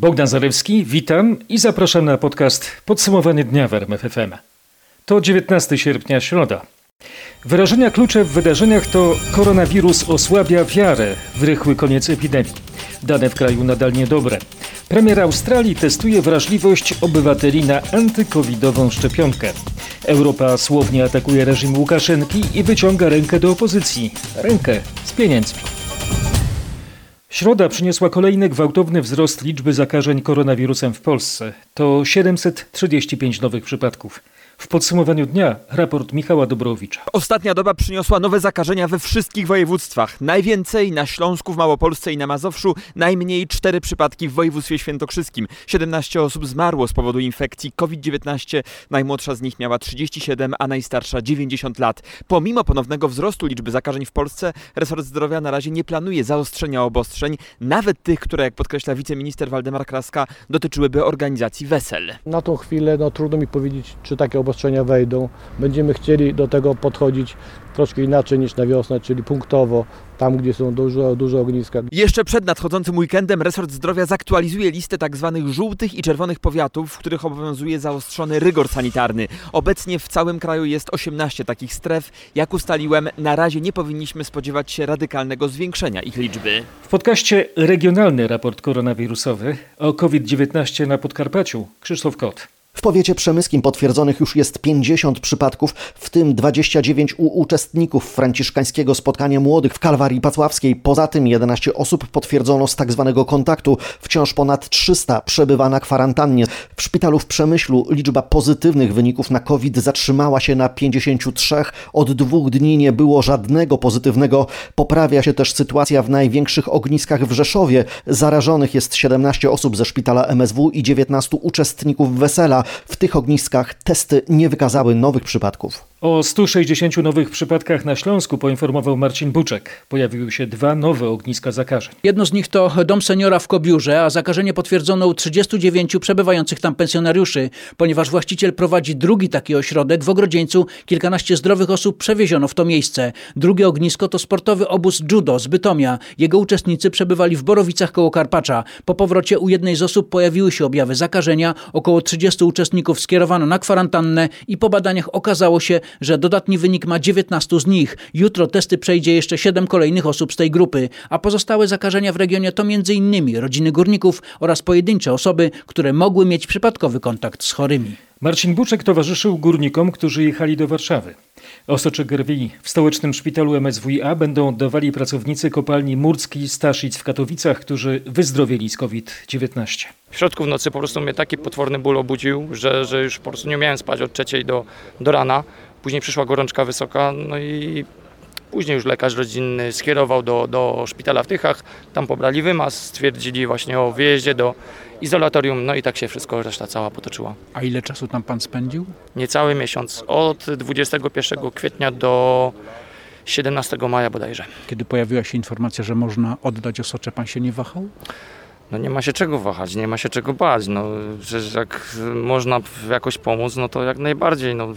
Bogdan Zalewski, witam i zapraszam na podcast Podsumowanie dnia w RMFFM. To 19 sierpnia, środa. Wyrażenia klucze w wydarzeniach to koronawirus osłabia wiarę w rychły koniec epidemii. Dane w kraju nadal niedobre. Premier Australii testuje wrażliwość obywateli na antykowidową szczepionkę. Europa słownie atakuje reżim Łukaszenki i wyciąga rękę do opozycji. Rękę z pieniędzmi. Środa przyniosła kolejny gwałtowny wzrost liczby zakażeń koronawirusem w Polsce. To 735 nowych przypadków. W podsumowaniu dnia raport Michała Dobrowicza. Ostatnia doba przyniosła nowe zakażenia we wszystkich województwach. Najwięcej na Śląsku, w Małopolsce i na Mazowszu, najmniej cztery przypadki w województwie świętokrzyskim. 17 osób zmarło z powodu infekcji COVID-19. Najmłodsza z nich miała 37, a najstarsza 90 lat. Pomimo ponownego wzrostu liczby zakażeń w Polsce, resort zdrowia na razie nie planuje zaostrzenia obostrzeń, nawet tych, które, jak podkreśla wiceminister Waldemar Kraska, dotyczyłyby organizacji wesel. Na tą chwilę no, trudno mi powiedzieć, czy takie obostrzenia wejdą. Będziemy chcieli do tego podchodzić troszkę inaczej niż na wiosnę, czyli punktowo, tam gdzie są duże, duże ogniska. Jeszcze przed nadchodzącym weekendem resort zdrowia zaktualizuje listę tzw. żółtych i czerwonych powiatów, w których obowiązuje zaostrzony rygor sanitarny. Obecnie w całym kraju jest 18 takich stref. Jak ustaliłem, na razie nie powinniśmy spodziewać się radykalnego zwiększenia ich liczby. W podcaście regionalny raport koronawirusowy o COVID-19 na Podkarpaciu Krzysztof Kot. W powiecie przemyskim potwierdzonych już jest 50 przypadków, w tym 29 u uczestników franciszkańskiego spotkania młodych w Kalwarii Pacławskiej. Poza tym 11 osób potwierdzono z tak zwanego kontaktu. Wciąż ponad 300 przebywa na kwarantannie. W szpitalu w Przemyślu liczba pozytywnych wyników na COVID zatrzymała się na 53. Od dwóch dni nie było żadnego pozytywnego. Poprawia się też sytuacja w największych ogniskach w Rzeszowie. Zarażonych jest 17 osób ze szpitala MSW i 19 uczestników wesela. W tych ogniskach testy nie wykazały nowych przypadków. O 160 nowych przypadkach na Śląsku poinformował Marcin Buczek. Pojawiły się dwa nowe ogniska zakażeń. Jedno z nich to dom seniora w Kobiurze, a zakażenie potwierdzono u 39 przebywających tam pensjonariuszy. Ponieważ właściciel prowadzi drugi taki ośrodek, w Ogrodzieńcu kilkanaście zdrowych osób przewieziono w to miejsce. Drugie ognisko to sportowy obóz judo z Bytomia. Jego uczestnicy przebywali w Borowicach koło Karpacza. Po powrocie u jednej z osób pojawiły się objawy zakażenia. Około 30 uczestników skierowano na kwarantannę i po badaniach okazało się, że dodatni wynik ma 19 z nich. Jutro testy przejdzie jeszcze 7 kolejnych osób z tej grupy, a pozostałe zakażenia w regionie to m.in. rodziny górników oraz pojedyncze osoby, które mogły mieć przypadkowy kontakt z chorymi. Marcin Buczek towarzyszył górnikom, którzy jechali do Warszawy. Osocze krwi w stołecznym szpitalu MSWiA będą oddawali pracownicy kopalni Murcki Staszic w Katowicach, którzy wyzdrowieli z COVID-19. W środku w nocy po prostu mnie taki potworny ból obudził, że, że już po prostu nie miałem spać od trzeciej do, do rana. Później przyszła gorączka wysoka, no i później już lekarz rodzinny skierował do, do szpitala w Tychach. Tam pobrali wymaz, stwierdzili właśnie o wyjeździe do izolatorium, no i tak się wszystko, reszta cała potoczyła. A ile czasu tam pan spędził? Niecały miesiąc, od 21 kwietnia do 17 maja bodajże. Kiedy pojawiła się informacja, że można oddać osocze, pan się nie wahał? No nie ma się czego wahać, nie ma się czego bać. No, przecież jak można jakoś pomóc, no to jak najbardziej. No,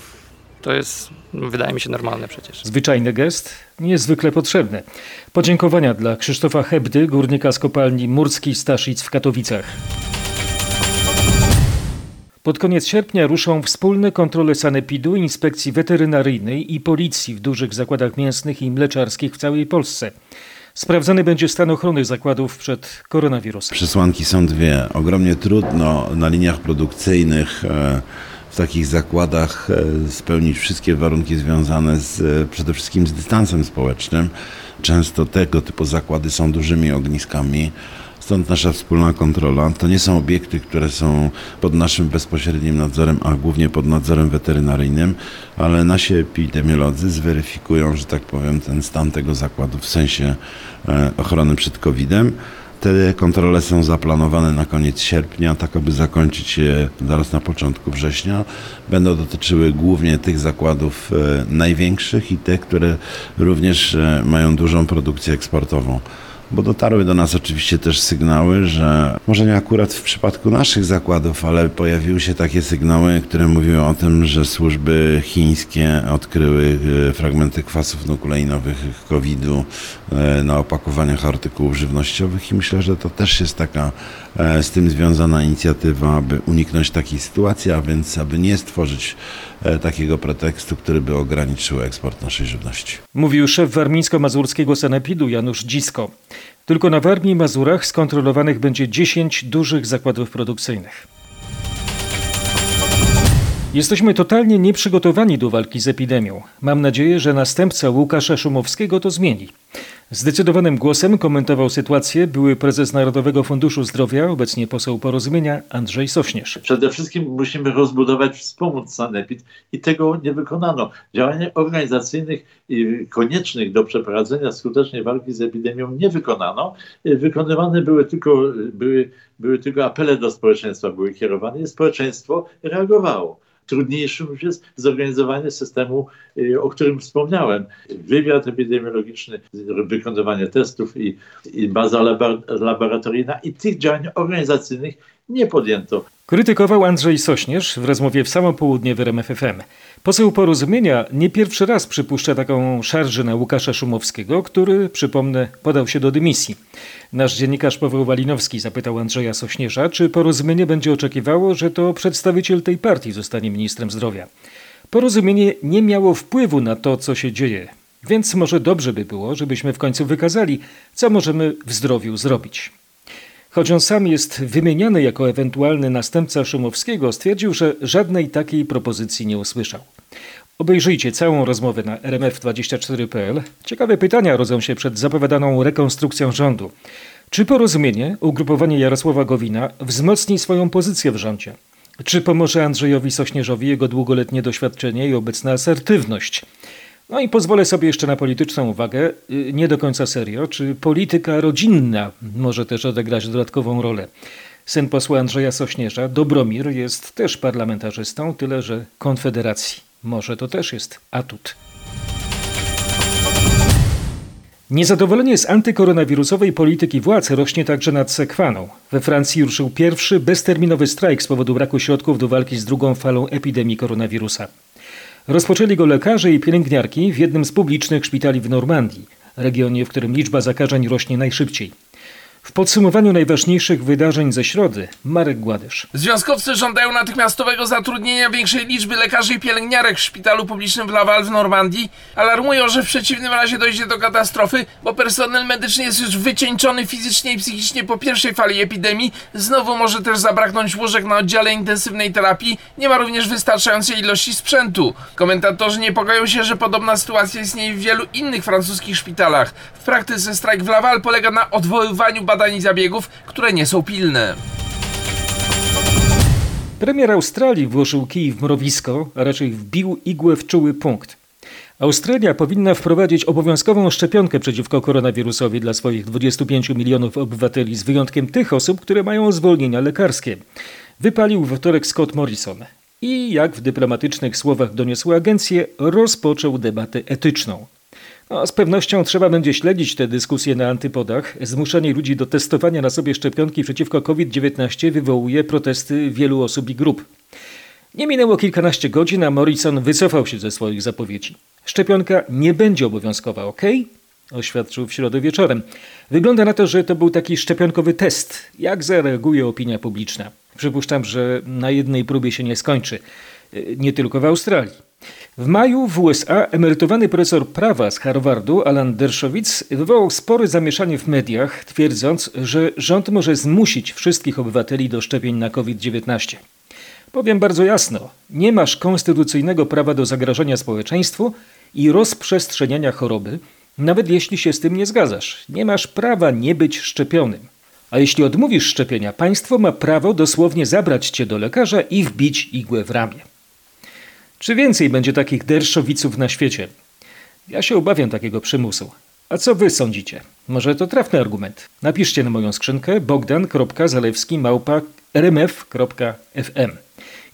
to jest, wydaje mi się, normalne przecież. Zwyczajny gest, niezwykle potrzebny. Podziękowania dla Krzysztofa Hebdy, górnika z kopalni Murski Staszic w Katowicach. Pod koniec sierpnia ruszą wspólne kontrole sanepidu, inspekcji weterynaryjnej i policji w dużych zakładach mięsnych i mleczarskich w całej Polsce. Sprawdzany będzie stan ochrony zakładów przed koronawirusem. Przesłanki są dwie. Ogromnie trudno na liniach produkcyjnych e, w takich zakładach e, spełnić wszystkie warunki związane z, e, przede wszystkim z dystansem społecznym. Często tego typu zakłady są dużymi ogniskami. Stąd nasza wspólna kontrola. To nie są obiekty, które są pod naszym bezpośrednim nadzorem, a głównie pod nadzorem weterynaryjnym, ale nasi epidemiolodzy zweryfikują, że tak powiem, ten stan tego zakładu w sensie e, ochrony przed COVID-em. Te kontrole są zaplanowane na koniec sierpnia, tak aby zakończyć je zaraz na początku września. Będą dotyczyły głównie tych zakładów e, największych i tych, które również e, mają dużą produkcję eksportową bo dotarły do nas oczywiście też sygnały, że może nie akurat w przypadku naszych zakładów, ale pojawiły się takie sygnały, które mówiły o tym, że służby chińskie odkryły e, fragmenty kwasów nukleinowych COVID-u e, na opakowaniach artykułów żywnościowych i myślę, że to też jest taka z tym związana inicjatywa, aby uniknąć takiej sytuacji, a więc aby nie stworzyć e, takiego pretekstu, który by ograniczył eksport naszej żywności. Mówił szef warmińsko-mazurskiego sanepidu Janusz Dzisko. Tylko na Warmii i Mazurach skontrolowanych będzie 10 dużych zakładów produkcyjnych. Jesteśmy totalnie nieprzygotowani do walki z epidemią. Mam nadzieję, że następca Łukasza Szumowskiego to zmieni. Zdecydowanym głosem komentował sytuację były prezes Narodowego Funduszu Zdrowia, obecnie poseł porozumienia Andrzej Sośnierz. Przede wszystkim musimy rozbudować, wspomóc sanepid i tego nie wykonano. Działań organizacyjnych koniecznych do przeprowadzenia skutecznej walki z epidemią nie wykonano. Wykonywane były tylko, były, były tylko apele do społeczeństwa, były kierowane i społeczeństwo reagowało. Trudniejszym już jest zorganizowanie systemu, y, o którym wspomniałem. Wywiad epidemiologiczny, wykonywanie testów i, i baza laboratoryjna i tych działań organizacyjnych nie podjęto. Krytykował Andrzej Sośnierz w rozmowie w samo południe w RMFFM. Poseł Porozumienia nie pierwszy raz przypuszcza taką szarżę na Łukasza Szumowskiego, który, przypomnę, podał się do dymisji. Nasz dziennikarz Paweł Walinowski zapytał Andrzeja Sośnierza, czy Porozumienie będzie oczekiwało, że to przedstawiciel tej partii zostanie ministrem zdrowia. Porozumienie nie miało wpływu na to, co się dzieje, więc może dobrze by było, żebyśmy w końcu wykazali, co możemy w zdrowiu zrobić. Choć on sam jest wymieniany jako ewentualny następca Szumowskiego, stwierdził, że żadnej takiej propozycji nie usłyszał. Obejrzyjcie całą rozmowę na rmf24.pl. Ciekawe pytania rodzą się przed zapowiadaną rekonstrukcją rządu. Czy porozumienie, ugrupowanie Jarosława Gowina wzmocni swoją pozycję w rządzie? Czy pomoże Andrzejowi Sośnierzowi jego długoletnie doświadczenie i obecna asertywność? No i pozwolę sobie jeszcze na polityczną uwagę, y, nie do końca serio, czy polityka rodzinna może też odegrać dodatkową rolę. Syn posła Andrzeja Sośnierza, Dobromir, jest też parlamentarzystą, tyle że Konfederacji. Może to też jest atut. Niezadowolenie z antykoronawirusowej polityki władz rośnie także nad Sekwaną. We Francji ruszył pierwszy bezterminowy strajk z powodu braku środków do walki z drugą falą epidemii koronawirusa. Rozpoczęli go lekarze i pielęgniarki w jednym z publicznych szpitali w Normandii, regionie, w którym liczba zakażeń rośnie najszybciej. W podsumowaniu najważniejszych wydarzeń ze środy Marek Gładysz. Związkowcy żądają natychmiastowego zatrudnienia większej liczby lekarzy i pielęgniarek w szpitalu publicznym w Laval w Normandii. Alarmują, że w przeciwnym razie dojdzie do katastrofy, bo personel medyczny jest już wycieńczony fizycznie i psychicznie po pierwszej fali epidemii. Znowu może też zabraknąć łóżek na oddziale intensywnej terapii. Nie ma również wystarczającej ilości sprzętu. Komentatorzy niepokoją się, że podobna sytuacja istnieje w wielu innych francuskich szpitalach. W praktyce strajk w Laval polega na odwoływaniu badań i zabiegów, które nie są pilne. Premier Australii włożył kij w mrowisko, a raczej wbił igłę w czuły punkt. Australia powinna wprowadzić obowiązkową szczepionkę przeciwko koronawirusowi dla swoich 25 milionów obywateli, z wyjątkiem tych osób, które mają zwolnienia lekarskie. Wypalił we wtorek Scott Morrison. I, jak w dyplomatycznych słowach doniosły agencje, rozpoczął debatę etyczną. No, z pewnością trzeba będzie śledzić te dyskusje na antypodach. Zmuszanie ludzi do testowania na sobie szczepionki przeciwko COVID-19 wywołuje protesty wielu osób i grup. Nie minęło kilkanaście godzin, a Morrison wycofał się ze swoich zapowiedzi. Szczepionka nie będzie obowiązkowa, ok? Oświadczył w środę wieczorem. Wygląda na to, że to był taki szczepionkowy test. Jak zareaguje opinia publiczna? Przypuszczam, że na jednej próbie się nie skończy. Nie tylko w Australii. W maju w USA emerytowany profesor prawa z Harvardu Alan Dershowitz wywołał spory zamieszanie w mediach, twierdząc, że rząd może zmusić wszystkich obywateli do szczepień na COVID-19. Powiem bardzo jasno, nie masz konstytucyjnego prawa do zagrażenia społeczeństwu i rozprzestrzeniania choroby, nawet jeśli się z tym nie zgadzasz. Nie masz prawa nie być szczepionym. A jeśli odmówisz szczepienia, państwo ma prawo dosłownie zabrać cię do lekarza i wbić igłę w ramię. Czy więcej będzie takich derszowiców na świecie? Ja się obawiam takiego przymusu. A co wy sądzicie? Może to trafny argument. Napiszcie na moją skrzynkę bogdan.zalewski rmf.fm.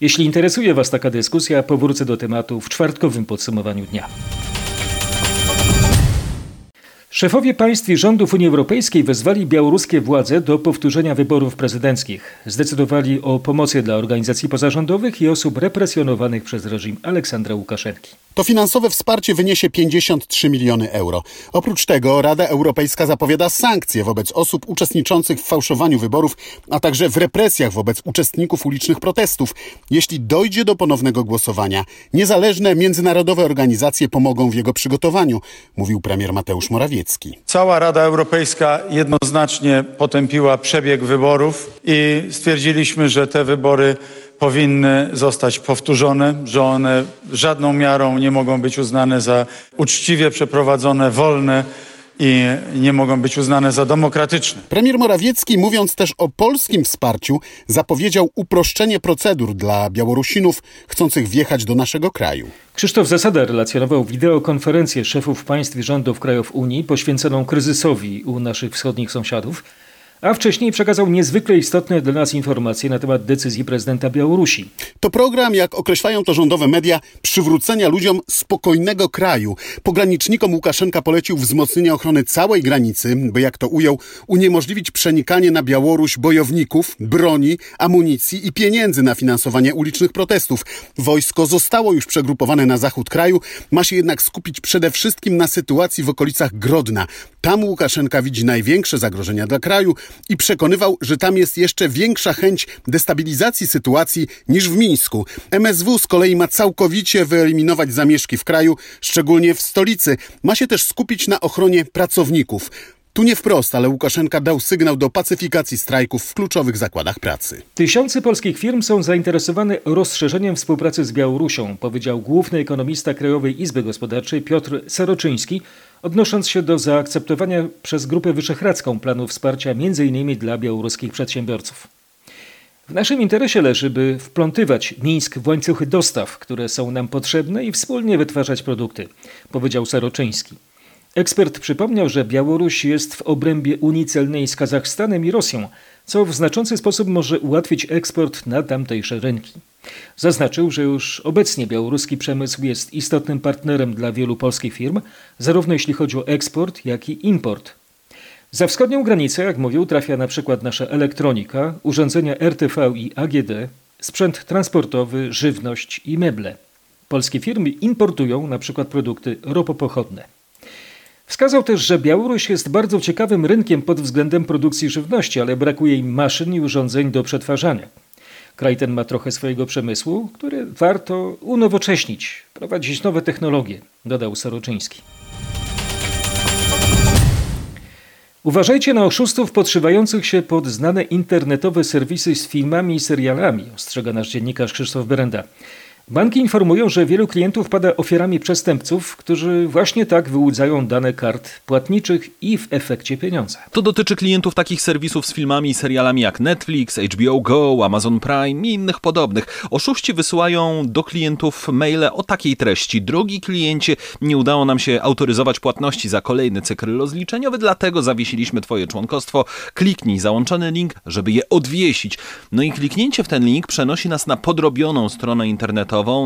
Jeśli interesuje Was taka dyskusja, powrócę do tematu w czwartkowym podsumowaniu dnia. Szefowie państw i rządów Unii Europejskiej wezwali białoruskie władze do powtórzenia wyborów prezydenckich. Zdecydowali o pomocy dla organizacji pozarządowych i osób represjonowanych przez reżim Aleksandra Łukaszenki. To finansowe wsparcie wyniesie 53 miliony euro. Oprócz tego Rada Europejska zapowiada sankcje wobec osób uczestniczących w fałszowaniu wyborów, a także w represjach wobec uczestników ulicznych protestów, jeśli dojdzie do ponownego głosowania. Niezależne międzynarodowe organizacje pomogą w jego przygotowaniu, mówił premier Mateusz Morawiecki. Cała Rada Europejska jednoznacznie potępiła przebieg wyborów i stwierdziliśmy, że te wybory powinny zostać powtórzone, że one żadną miarą nie mogą być uznane za uczciwie przeprowadzone, wolne i nie mogą być uznane za demokratyczne. Premier Morawiecki, mówiąc też o polskim wsparciu, zapowiedział uproszczenie procedur dla Białorusinów chcących wjechać do naszego kraju. Krzysztof Zasada relacjonował wideokonferencję szefów państw i rządów krajów Unii poświęconą kryzysowi u naszych wschodnich sąsiadów a wcześniej przekazał niezwykle istotne dla nas informacje na temat decyzji prezydenta Białorusi. To program, jak określają to rządowe media, przywrócenia ludziom spokojnego kraju. Pogranicznikom Łukaszenka polecił wzmocnienie ochrony całej granicy, by jak to ujął, uniemożliwić przenikanie na Białoruś bojowników, broni, amunicji i pieniędzy na finansowanie ulicznych protestów. Wojsko zostało już przegrupowane na zachód kraju, ma się jednak skupić przede wszystkim na sytuacji w okolicach Grodna. Tam Łukaszenka widzi największe zagrożenia dla kraju, i przekonywał, że tam jest jeszcze większa chęć destabilizacji sytuacji niż w Mińsku. MSW z kolei ma całkowicie wyeliminować zamieszki w kraju, szczególnie w stolicy. Ma się też skupić na ochronie pracowników. Tu nie wprost, ale Łukaszenka dał sygnał do pacyfikacji strajków w kluczowych zakładach pracy. Tysiące polskich firm są zainteresowane rozszerzeniem współpracy z Białorusią, powiedział główny ekonomista Krajowej Izby Gospodarczej Piotr Seroczyński, odnosząc się do zaakceptowania przez Grupę Wyszehradzką planu wsparcia m.in. dla białoruskich przedsiębiorców. W naszym interesie leży, by wplątywać Mińsk w łańcuchy dostaw, które są nam potrzebne i wspólnie wytwarzać produkty, powiedział Saroczyński. Ekspert przypomniał, że Białoruś jest w obrębie Unii Celnej z Kazachstanem i Rosją, co w znaczący sposób może ułatwić eksport na tamtejsze rynki. Zaznaczył, że już obecnie białoruski przemysł jest istotnym partnerem dla wielu polskich firm, zarówno jeśli chodzi o eksport, jak i import. Za wschodnią granicę, jak mówił, trafia na przykład nasza elektronika, urządzenia RTV i AGD, sprzęt transportowy, żywność i meble. Polskie firmy importują na przykład produkty ropopochodne. Wskazał też, że Białoruś jest bardzo ciekawym rynkiem pod względem produkcji żywności, ale brakuje im maszyn i urządzeń do przetwarzania. Kraj ten ma trochę swojego przemysłu, który warto unowocześnić, prowadzić nowe technologie, dodał Soroczyński. Uważajcie na oszustów podszywających się pod znane internetowe serwisy z filmami i serialami, ostrzega nasz dziennikarz Krzysztof Berenda. Banki informują, że wielu klientów pada ofiarami przestępców, którzy właśnie tak wyłudzają dane kart płatniczych i w efekcie pieniądze. To dotyczy klientów takich serwisów z filmami i serialami jak Netflix, HBO Go, Amazon Prime i innych podobnych. Oszuści wysyłają do klientów maile o takiej treści. Drogi kliencie, nie udało nam się autoryzować płatności za kolejny cykl rozliczeniowy, dlatego zawiesiliśmy Twoje członkostwo. Kliknij załączony link, żeby je odwiesić. No i kliknięcie w ten link przenosi nas na podrobioną stronę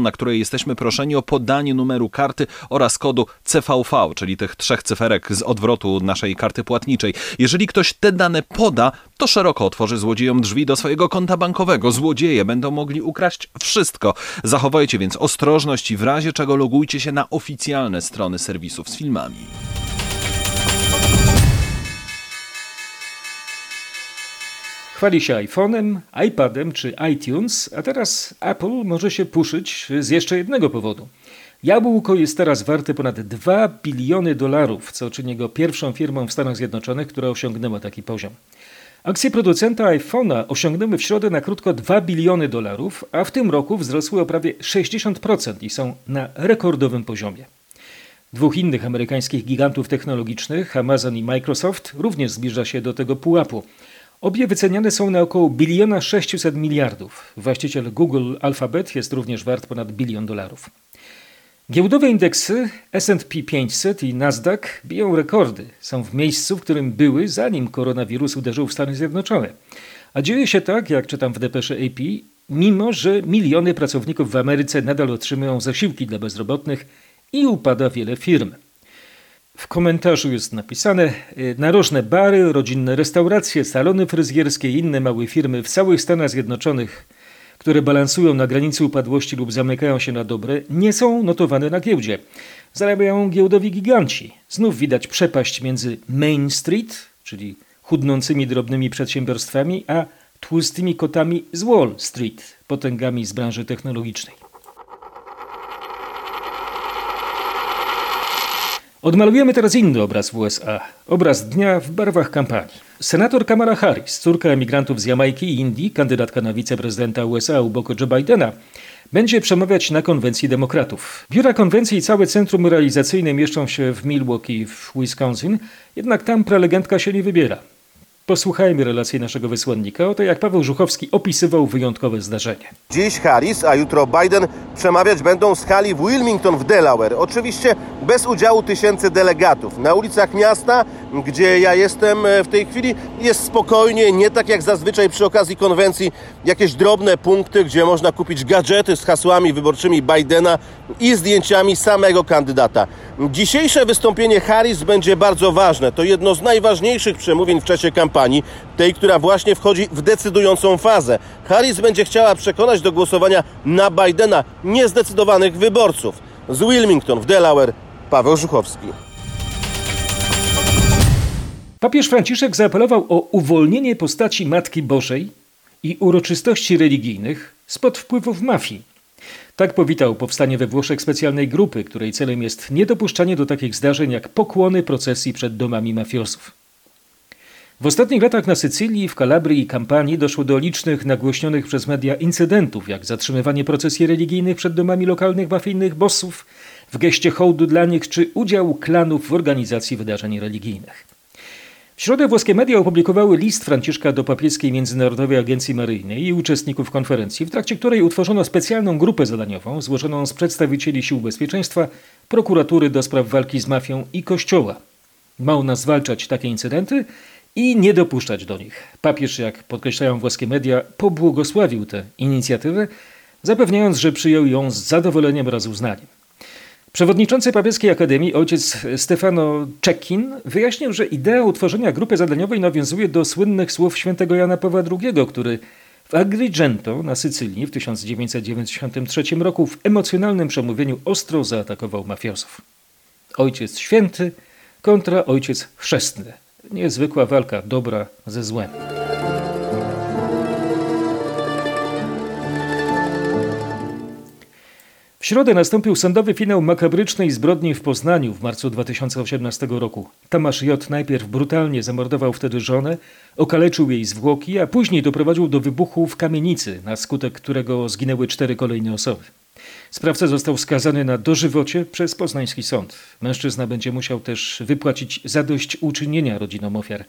na której jesteśmy proszeni o podanie numeru karty oraz kodu CVV, czyli tych trzech cyferek z odwrotu naszej karty płatniczej. Jeżeli ktoś te dane poda, to szeroko otworzy złodziejom drzwi do swojego konta bankowego. Złodzieje będą mogli ukraść wszystko. Zachowajcie więc ostrożność i w razie czego logujcie się na oficjalne strony serwisów z filmami. Chwali się iPhone'em, iPadem czy iTunes, a teraz Apple może się puszyć z jeszcze jednego powodu. Jabłko jest teraz warte ponad 2 biliony dolarów, co czyni go pierwszą firmą w Stanach Zjednoczonych, która osiągnęła taki poziom. Akcje producenta iPhone'a osiągnęły w środę na krótko 2 biliony dolarów, a w tym roku wzrosły o prawie 60% i są na rekordowym poziomie. Dwóch innych amerykańskich gigantów technologicznych, Amazon i Microsoft, również zbliża się do tego pułapu. Obie wyceniane są na około biliona 600 miliardów. Właściciel Google Alphabet jest również wart ponad bilion dolarów. Giełdowe indeksy S&P 500 i Nasdaq biją rekordy. Są w miejscu, w którym były zanim koronawirus uderzył w Stany Zjednoczone. A dzieje się tak, jak czytam w depesze AP, mimo że miliony pracowników w Ameryce nadal otrzymują zasiłki dla bezrobotnych i upada wiele firm. W komentarzu jest napisane: y, Narożne bary, rodzinne restauracje, salony fryzjerskie i inne małe firmy w całych Stanach Zjednoczonych, które balansują na granicy upadłości lub zamykają się na dobre, nie są notowane na giełdzie. Zarabiają giełdowi giganci. Znów widać przepaść między Main Street, czyli chudnącymi drobnymi przedsiębiorstwami, a tłustymi kotami z Wall Street, potęgami z branży technologicznej. Odmalujemy teraz inny obraz w USA. Obraz dnia w barwach kampanii. Senator Kamala Harris, córka emigrantów z Jamajki i Indii, kandydatka na wiceprezydenta USA u boku Joe Bidena, będzie przemawiać na konwencji demokratów. Biura konwencji i całe centrum realizacyjne mieszczą się w Milwaukee w Wisconsin, jednak tam prelegentka się nie wybiera. Posłuchajmy relacji naszego wysłannika o to, jak Paweł Żuchowski opisywał wyjątkowe zdarzenie. Dziś Harris, a jutro Biden przemawiać będą z hali w Wilmington w Delaware. Oczywiście bez udziału tysięcy delegatów. Na ulicach miasta, gdzie ja jestem e, w tej chwili, jest spokojnie, nie tak jak zazwyczaj przy okazji konwencji, jakieś drobne punkty, gdzie można kupić gadżety z hasłami wyborczymi Bidena i zdjęciami samego kandydata. Dzisiejsze wystąpienie Harris będzie bardzo ważne. To jedno z najważniejszych przemówień w czasie kampanii, tej, która właśnie wchodzi w decydującą fazę. Harris będzie chciała przekonać do głosowania na Bidena niezdecydowanych wyborców. Z Wilmington w Delaware, Paweł Żuchowski. Papież Franciszek zaapelował o uwolnienie postaci Matki Bożej i uroczystości religijnych spod wpływów mafii. Tak powitał powstanie we Włoszech specjalnej grupy, której celem jest niedopuszczanie do takich zdarzeń jak pokłony procesji przed domami mafiosów. W ostatnich latach na Sycylii, w Kalabrii i Kampanii doszło do licznych nagłośnionych przez media incydentów, jak zatrzymywanie procesji religijnych przed domami lokalnych mafijnych bossów, w geście hołdu dla nich czy udział klanów w organizacji wydarzeń religijnych. W środę włoskie media opublikowały list Franciszka do papieskiej Międzynarodowej Agencji Maryjnej i uczestników konferencji, w trakcie której utworzono specjalną grupę zadaniową złożoną z przedstawicieli sił bezpieczeństwa, prokuratury do spraw walki z mafią i kościoła. Ma ona zwalczać takie incydenty i nie dopuszczać do nich. Papież, jak podkreślają włoskie media, pobłogosławił tę inicjatywę, zapewniając, że przyjął ją z zadowoleniem oraz uznaniem. Przewodniczący Papieskiej Akademii, ojciec Stefano Czekin, wyjaśnił, że idea utworzenia grupy zadaniowej nawiązuje do słynnych słów świętego Jana Pawła II, który w Agrigento na Sycylii w 1993 roku w emocjonalnym przemówieniu ostro zaatakował mafiozów. Ojciec święty kontra ojciec chrzestny. Niezwykła walka dobra ze złem. W środę nastąpił sądowy finał makabrycznej zbrodni w Poznaniu w marcu 2018 roku. Tomasz J. najpierw brutalnie zamordował wtedy żonę, okaleczył jej zwłoki, a później doprowadził do wybuchu w kamienicy, na skutek którego zginęły cztery kolejne osoby. Sprawca został skazany na dożywocie przez poznański sąd. Mężczyzna będzie musiał też wypłacić zadośćuczynienia rodzinom ofiar.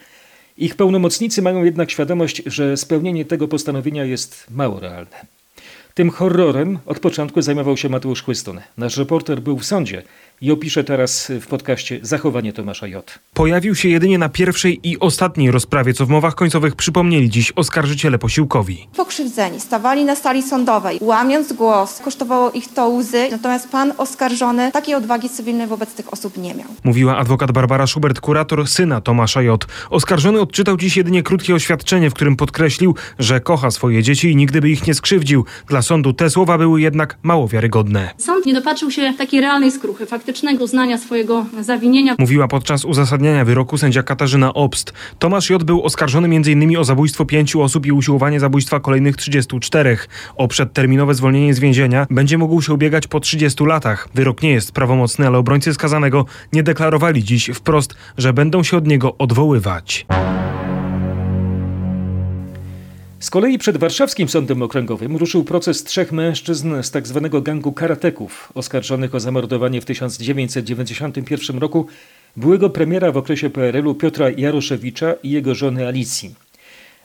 Ich pełnomocnicy mają jednak świadomość, że spełnienie tego postanowienia jest mało realne. Tym horrorem od początku zajmował się Mateusz Chłyston. Nasz reporter był w sądzie i opiszę teraz w podcaście zachowanie Tomasza J. Pojawił się jedynie na pierwszej i ostatniej rozprawie, co w mowach końcowych przypomnieli dziś oskarżyciele posiłkowi. Pokrzywdzeni stawali na sali sądowej, łamiąc głos, kosztowało ich to łzy, natomiast pan oskarżony takiej odwagi cywilnej wobec tych osób nie miał. Mówiła adwokat Barbara Schubert, kurator syna Tomasza J. Oskarżony odczytał dziś jedynie krótkie oświadczenie, w którym podkreślił, że kocha swoje dzieci i nigdy by ich nie skrzywdził. Dla sądu te słowa były jednak mało wiarygodne. Sąd nie dopatrzył się takiej realnej skruchy, faktycznego uznania swojego zawinienia. Mówiła podczas uzasadniania wyroku sędzia Katarzyna Obst. Tomasz J. był oskarżony m.in. o zabójstwo pięciu osób i usiłowanie zabójstwa kolejnych 34. O przedterminowe zwolnienie z więzienia będzie mógł się ubiegać po 30 latach. Wyrok nie jest prawomocny, ale obrońcy skazanego nie deklarowali dziś wprost, że będą się od niego odwoływać. Z kolei przed warszawskim sądem okręgowym ruszył proces trzech mężczyzn z tzw. Tak gangu karateków, oskarżonych o zamordowanie w 1991 roku byłego premiera w okresie PRL-u Piotra Jaroszewicza i jego żony Alicji.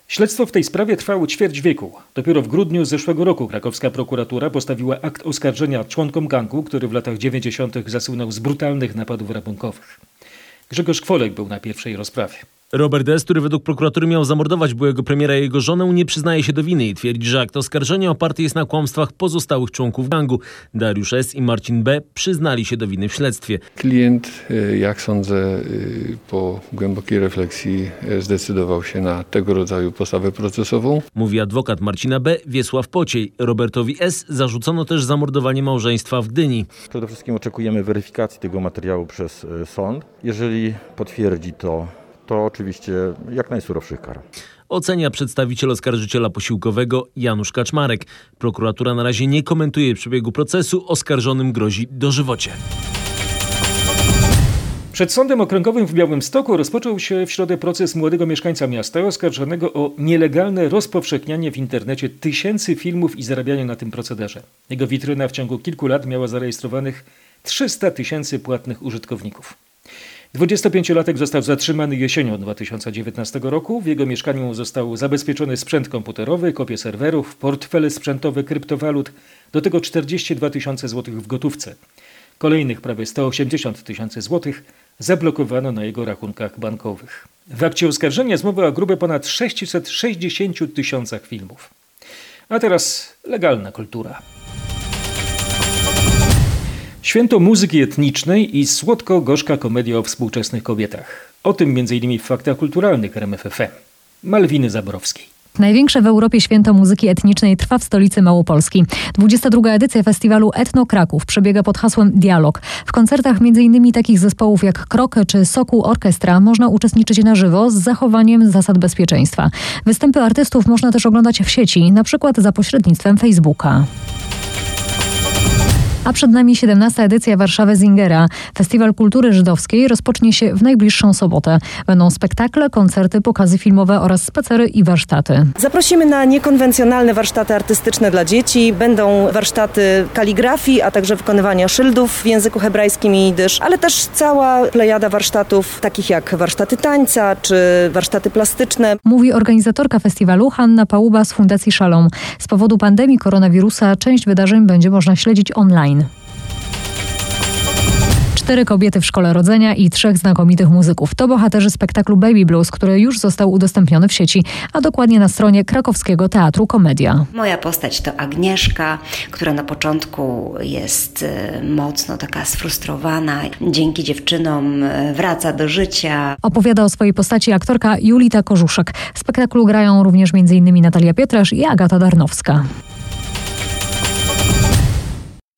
Śledztwo w tej sprawie trwało ćwierć wieku. Dopiero w grudniu zeszłego roku krakowska prokuratura postawiła akt oskarżenia członkom gangu, który w latach 90. zasłynął z brutalnych napadów rabunkowych. Grzegorz Kwolek był na pierwszej rozprawie. Robert S., który według prokuratury miał zamordować byłego premiera i jego żonę, nie przyznaje się do winy i twierdzi, że akt oskarżenia oparty jest na kłamstwach pozostałych członków gangu. Dariusz S. i Marcin B. przyznali się do winy w śledztwie. Klient, y, jak sądzę, y, po głębokiej refleksji y, zdecydował się na tego rodzaju postawę procesową. Mówi adwokat Marcina B. Wiesław Pociej. Robertowi S. zarzucono też zamordowanie małżeństwa w Gdyni. Przede wszystkim oczekujemy weryfikacji tego materiału przez sąd. Jeżeli potwierdzi to to oczywiście jak najsurowszych kar. Ocenia przedstawiciel oskarżyciela posiłkowego Janusz Kaczmarek. Prokuratura na razie nie komentuje przebiegu procesu, oskarżonym grozi dożywocie. Przed Sądem Okręgowym w Białymstoku rozpoczął się w środę proces młodego mieszkańca miasta oskarżonego o nielegalne rozpowszechnianie w internecie tysięcy filmów i zarabianie na tym procederze. Jego witryna w ciągu kilku lat miała zarejestrowanych 300 tysięcy płatnych użytkowników. 25-latek został zatrzymany jesienią 2019 roku. W jego mieszkaniu został zabezpieczony sprzęt komputerowy, kopie serwerów, portfele sprzętowe kryptowalut, do tego 42 tysiące złotych w gotówce. Kolejnych prawie 180 tysięcy złotych zablokowano na jego rachunkach bankowych. W akcie oskarżenia jest mowa o grube ponad 660 tysiącach filmów. A teraz legalna kultura. Święto muzyki etnicznej i słodko-gorzka komedia o współczesnych kobietach. O tym m.in. w faktach kulturalnych RMFFM. Malwiny Zaborowskiej. Największe w Europie święto muzyki etnicznej trwa w stolicy Małopolski. 22. edycja festiwalu Etno Kraków przebiega pod hasłem Dialog. W koncertach m.in. takich zespołów jak Krokę czy Sokół Orkiestra można uczestniczyć na żywo z zachowaniem zasad bezpieczeństwa. Występy artystów można też oglądać w sieci, na przykład za pośrednictwem Facebooka. A przed nami 17. edycja Warszawy Zingera. Festiwal Kultury Żydowskiej rozpocznie się w najbliższą sobotę. Będą spektakle, koncerty, pokazy filmowe oraz spacery i warsztaty. Zaprosimy na niekonwencjonalne warsztaty artystyczne dla dzieci. Będą warsztaty kaligrafii, a także wykonywania szyldów w języku hebrajskim i jidysz, ale też cała plejada warsztatów takich jak warsztaty tańca czy warsztaty plastyczne. Mówi organizatorka festiwalu Hanna Pałuba z Fundacji Szalom. Z powodu pandemii koronawirusa część wydarzeń będzie można śledzić online. Cztery kobiety w szkole rodzenia i trzech znakomitych muzyków. To bohaterzy spektaklu Baby Blues, który już został udostępniony w sieci, a dokładnie na stronie krakowskiego Teatru Komedia. Moja postać to Agnieszka, która na początku jest e, mocno taka sfrustrowana. Dzięki dziewczynom e, wraca do życia. Opowiada o swojej postaci aktorka Julita Korzuszek. W spektaklu grają również m.in. Natalia Pietrasz i Agata Darnowska.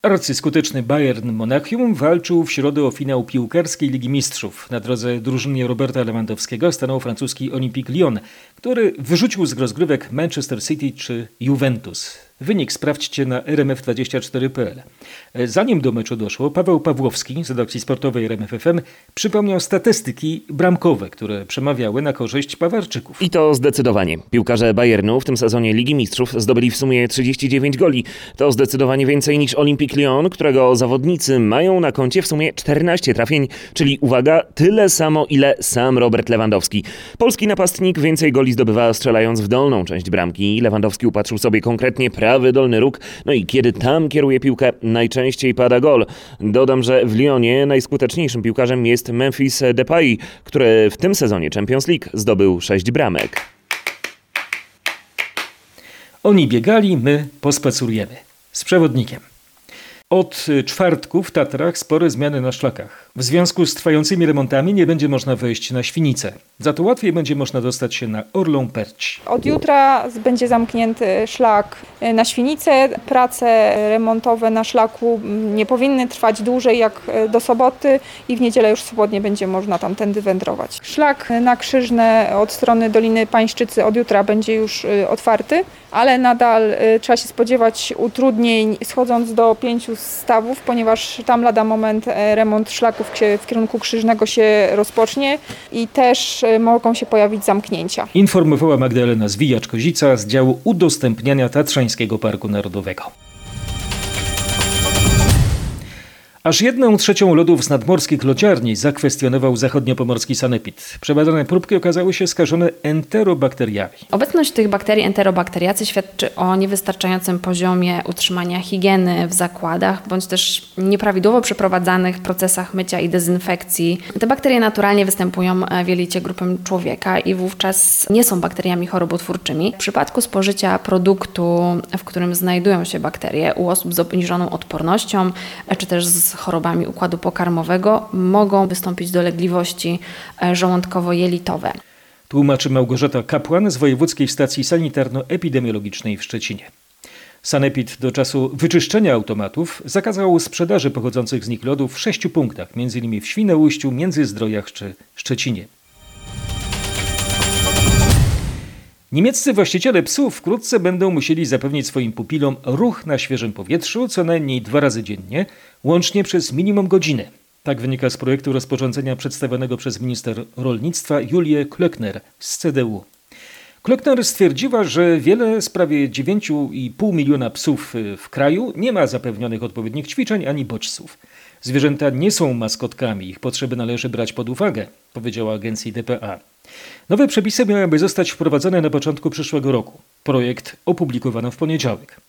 Arcyskuteczny Bayern Monachium walczył w środę o finał piłkarskiej Ligi Mistrzów. Na drodze drużynie Roberta Lewandowskiego stanął francuski Olympique Lyon, który wyrzucił z rozgrywek Manchester City czy Juventus. Wynik sprawdźcie na rmf24.pl. Zanim do meczu doszło, Paweł Pawłowski z redakcji sportowej RMFFM przypomniał statystyki bramkowe, które przemawiały na korzyść Pawarczyków. I to zdecydowanie. Piłkarze Bayernu w tym sezonie Ligi Mistrzów zdobyli w sumie 39 goli. To zdecydowanie więcej niż Olympique Lyon, którego zawodnicy mają na koncie w sumie 14 trafień, czyli uwaga, tyle samo ile sam Robert Lewandowski. Polski napastnik więcej goli zdobywa strzelając w dolną część bramki. Lewandowski upatrzył sobie konkretnie prawy dolny róg, no i kiedy tam kieruje piłkę, najczęściej pada gol. Dodam, że w Lyonie najskuteczniejszym piłkarzem jest Memphis Depay, który w tym sezonie Champions League zdobył 6 bramek. Oni biegali, my pospacerujemy. Z przewodnikiem. Od czwartku w Tatrach spore zmiany na szlakach. W związku z trwającymi remontami nie będzie można wejść na Świnicę. Za to łatwiej będzie można dostać się na Orlą Perć. Od jutra będzie zamknięty szlak na Świnicę. Prace remontowe na szlaku nie powinny trwać dłużej jak do soboty i w niedzielę już swobodnie będzie można tamtędy wędrować. Szlak na Krzyżne od strony Doliny Pańszczycy od jutra będzie już otwarty, ale nadal trzeba się spodziewać utrudnień schodząc do pięciu stawów, ponieważ tam lada moment remont szlaku w kierunku Krzyżnego się rozpocznie i też mogą się pojawić zamknięcia. Informowała Magdalena Zwijacz-Kozica z działu udostępniania Tatrzańskiego Parku Narodowego. Aż jedną trzecią lodów z nadmorskich lodziarni zakwestionował zachodniopomorski sanepid. Przebadane próbki okazały się skażone enterobakteriami. Obecność tych bakterii enterobakteriacy świadczy o niewystarczającym poziomie utrzymania higieny w zakładach, bądź też nieprawidłowo przeprowadzanych procesach mycia i dezynfekcji. Te bakterie naturalnie występują w jelicie grupy człowieka i wówczas nie są bakteriami chorobotwórczymi. W przypadku spożycia produktu, w którym znajdują się bakterie u osób z obniżoną odpornością, czy też z chorobami układu pokarmowego, mogą wystąpić dolegliwości żołądkowo-jelitowe. Tłumaczy Małgorzata Kapłan z Wojewódzkiej Stacji Sanitarno-Epidemiologicznej w Szczecinie. Sanepid do czasu wyczyszczenia automatów zakazał sprzedaży pochodzących z nich lodów w sześciu punktach, m.in. w Świnoujściu, Międzyzdrojach czy Szczecinie. Niemieccy właściciele psów wkrótce będą musieli zapewnić swoim pupilom ruch na świeżym powietrzu co najmniej dwa razy dziennie, łącznie przez minimum godzinę. Tak wynika z projektu rozporządzenia przedstawionego przez minister rolnictwa Julię Klöckner z CDU. Klöckner stwierdziła, że wiele z prawie 9,5 miliona psów w kraju nie ma zapewnionych odpowiednich ćwiczeń ani bodźców. Zwierzęta nie są maskotkami, ich potrzeby należy brać pod uwagę, powiedziała agencji DPA. Nowe przepisy miałyby zostać wprowadzone na początku przyszłego roku. Projekt opublikowano w poniedziałek.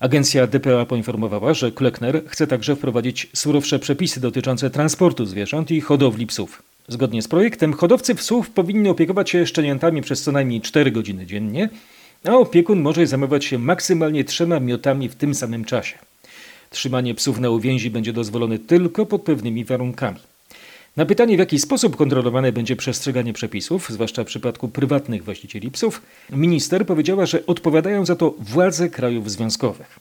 Agencja DPA poinformowała, że Klöckner chce także wprowadzić surowsze przepisy dotyczące transportu zwierząt i hodowli psów. Zgodnie z projektem hodowcy psów powinni opiekować się szczeniętami przez co najmniej 4 godziny dziennie, a opiekun może zajmować się maksymalnie trzema miotami w tym samym czasie. Trzymanie psów na uwięzi będzie dozwolone tylko pod pewnymi warunkami. Na pytanie, w jaki sposób kontrolowane będzie przestrzeganie przepisów, zwłaszcza w przypadku prywatnych właścicieli psów, minister powiedziała, że odpowiadają za to władze krajów związkowych.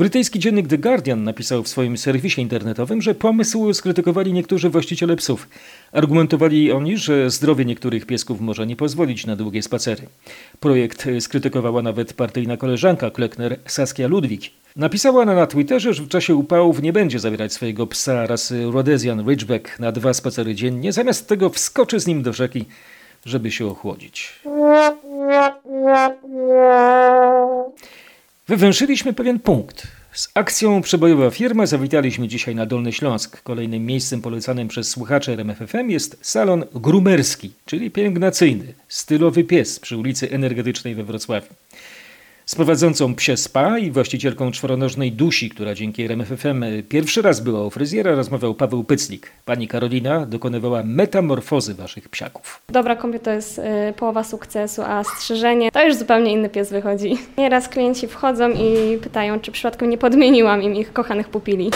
Brytyjski dziennik The Guardian napisał w swoim serwisie internetowym, że pomysł skrytykowali niektórzy właściciele psów. Argumentowali oni, że zdrowie niektórych piesków może nie pozwolić na długie spacery. Projekt skrytykowała nawet partyjna koleżanka Klöckner Saskia Ludwig. Napisała ona na Twitterze, że w czasie upałów nie będzie zabierać swojego psa rasy Rhodesian Ridgeback na dwa spacery dziennie, zamiast tego wskoczy z nim do rzeki, żeby się ochłodzić. Wywęszyliśmy pewien punkt. Z akcją Przebojowa Firma zawitaliśmy dzisiaj na Dolny Śląsk. Kolejnym miejscem polecanym przez słuchaczy RMFFM jest salon grumerski, czyli pielęgnacyjny, stylowy pies przy ulicy Energetycznej we Wrocławiu. Z prowadzącą psie spa i właścicielką czworonożnej dusi, która dzięki RMFFM pierwszy raz była u fryzjera, rozmawiał Paweł Pyclik. Pani Karolina dokonywała metamorfozy waszych psiaków. Dobra kobieta to jest y, połowa sukcesu, a strzyżenie to już zupełnie inny pies wychodzi. Nieraz klienci wchodzą i pytają, czy przypadkiem nie podmieniłam im ich kochanych pupili.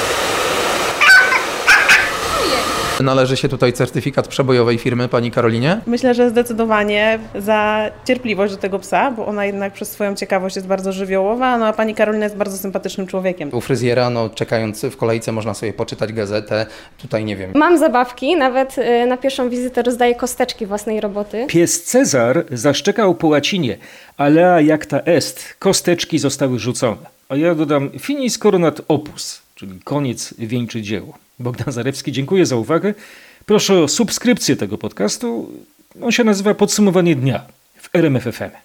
Należy się tutaj certyfikat przebojowej firmy pani Karolinie? Myślę, że zdecydowanie za cierpliwość do tego psa, bo ona jednak przez swoją ciekawość jest bardzo żywiołowa, no a pani Karolina jest bardzo sympatycznym człowiekiem. U fryzjera, no czekając w kolejce można sobie poczytać gazetę, tutaj nie wiem. Mam zabawki, nawet y, na pierwszą wizytę rozdaję kosteczki własnej roboty. Pies Cezar zaszczekał po łacinie, alea jacta est, kosteczki zostały rzucone. A ja dodam finis coronat opus, czyli koniec wieńczy dzieło. Bogdan Zarewski, dziękuję za uwagę. Proszę o subskrypcję tego podcastu. On się nazywa Podsumowanie Dnia w RMFFM.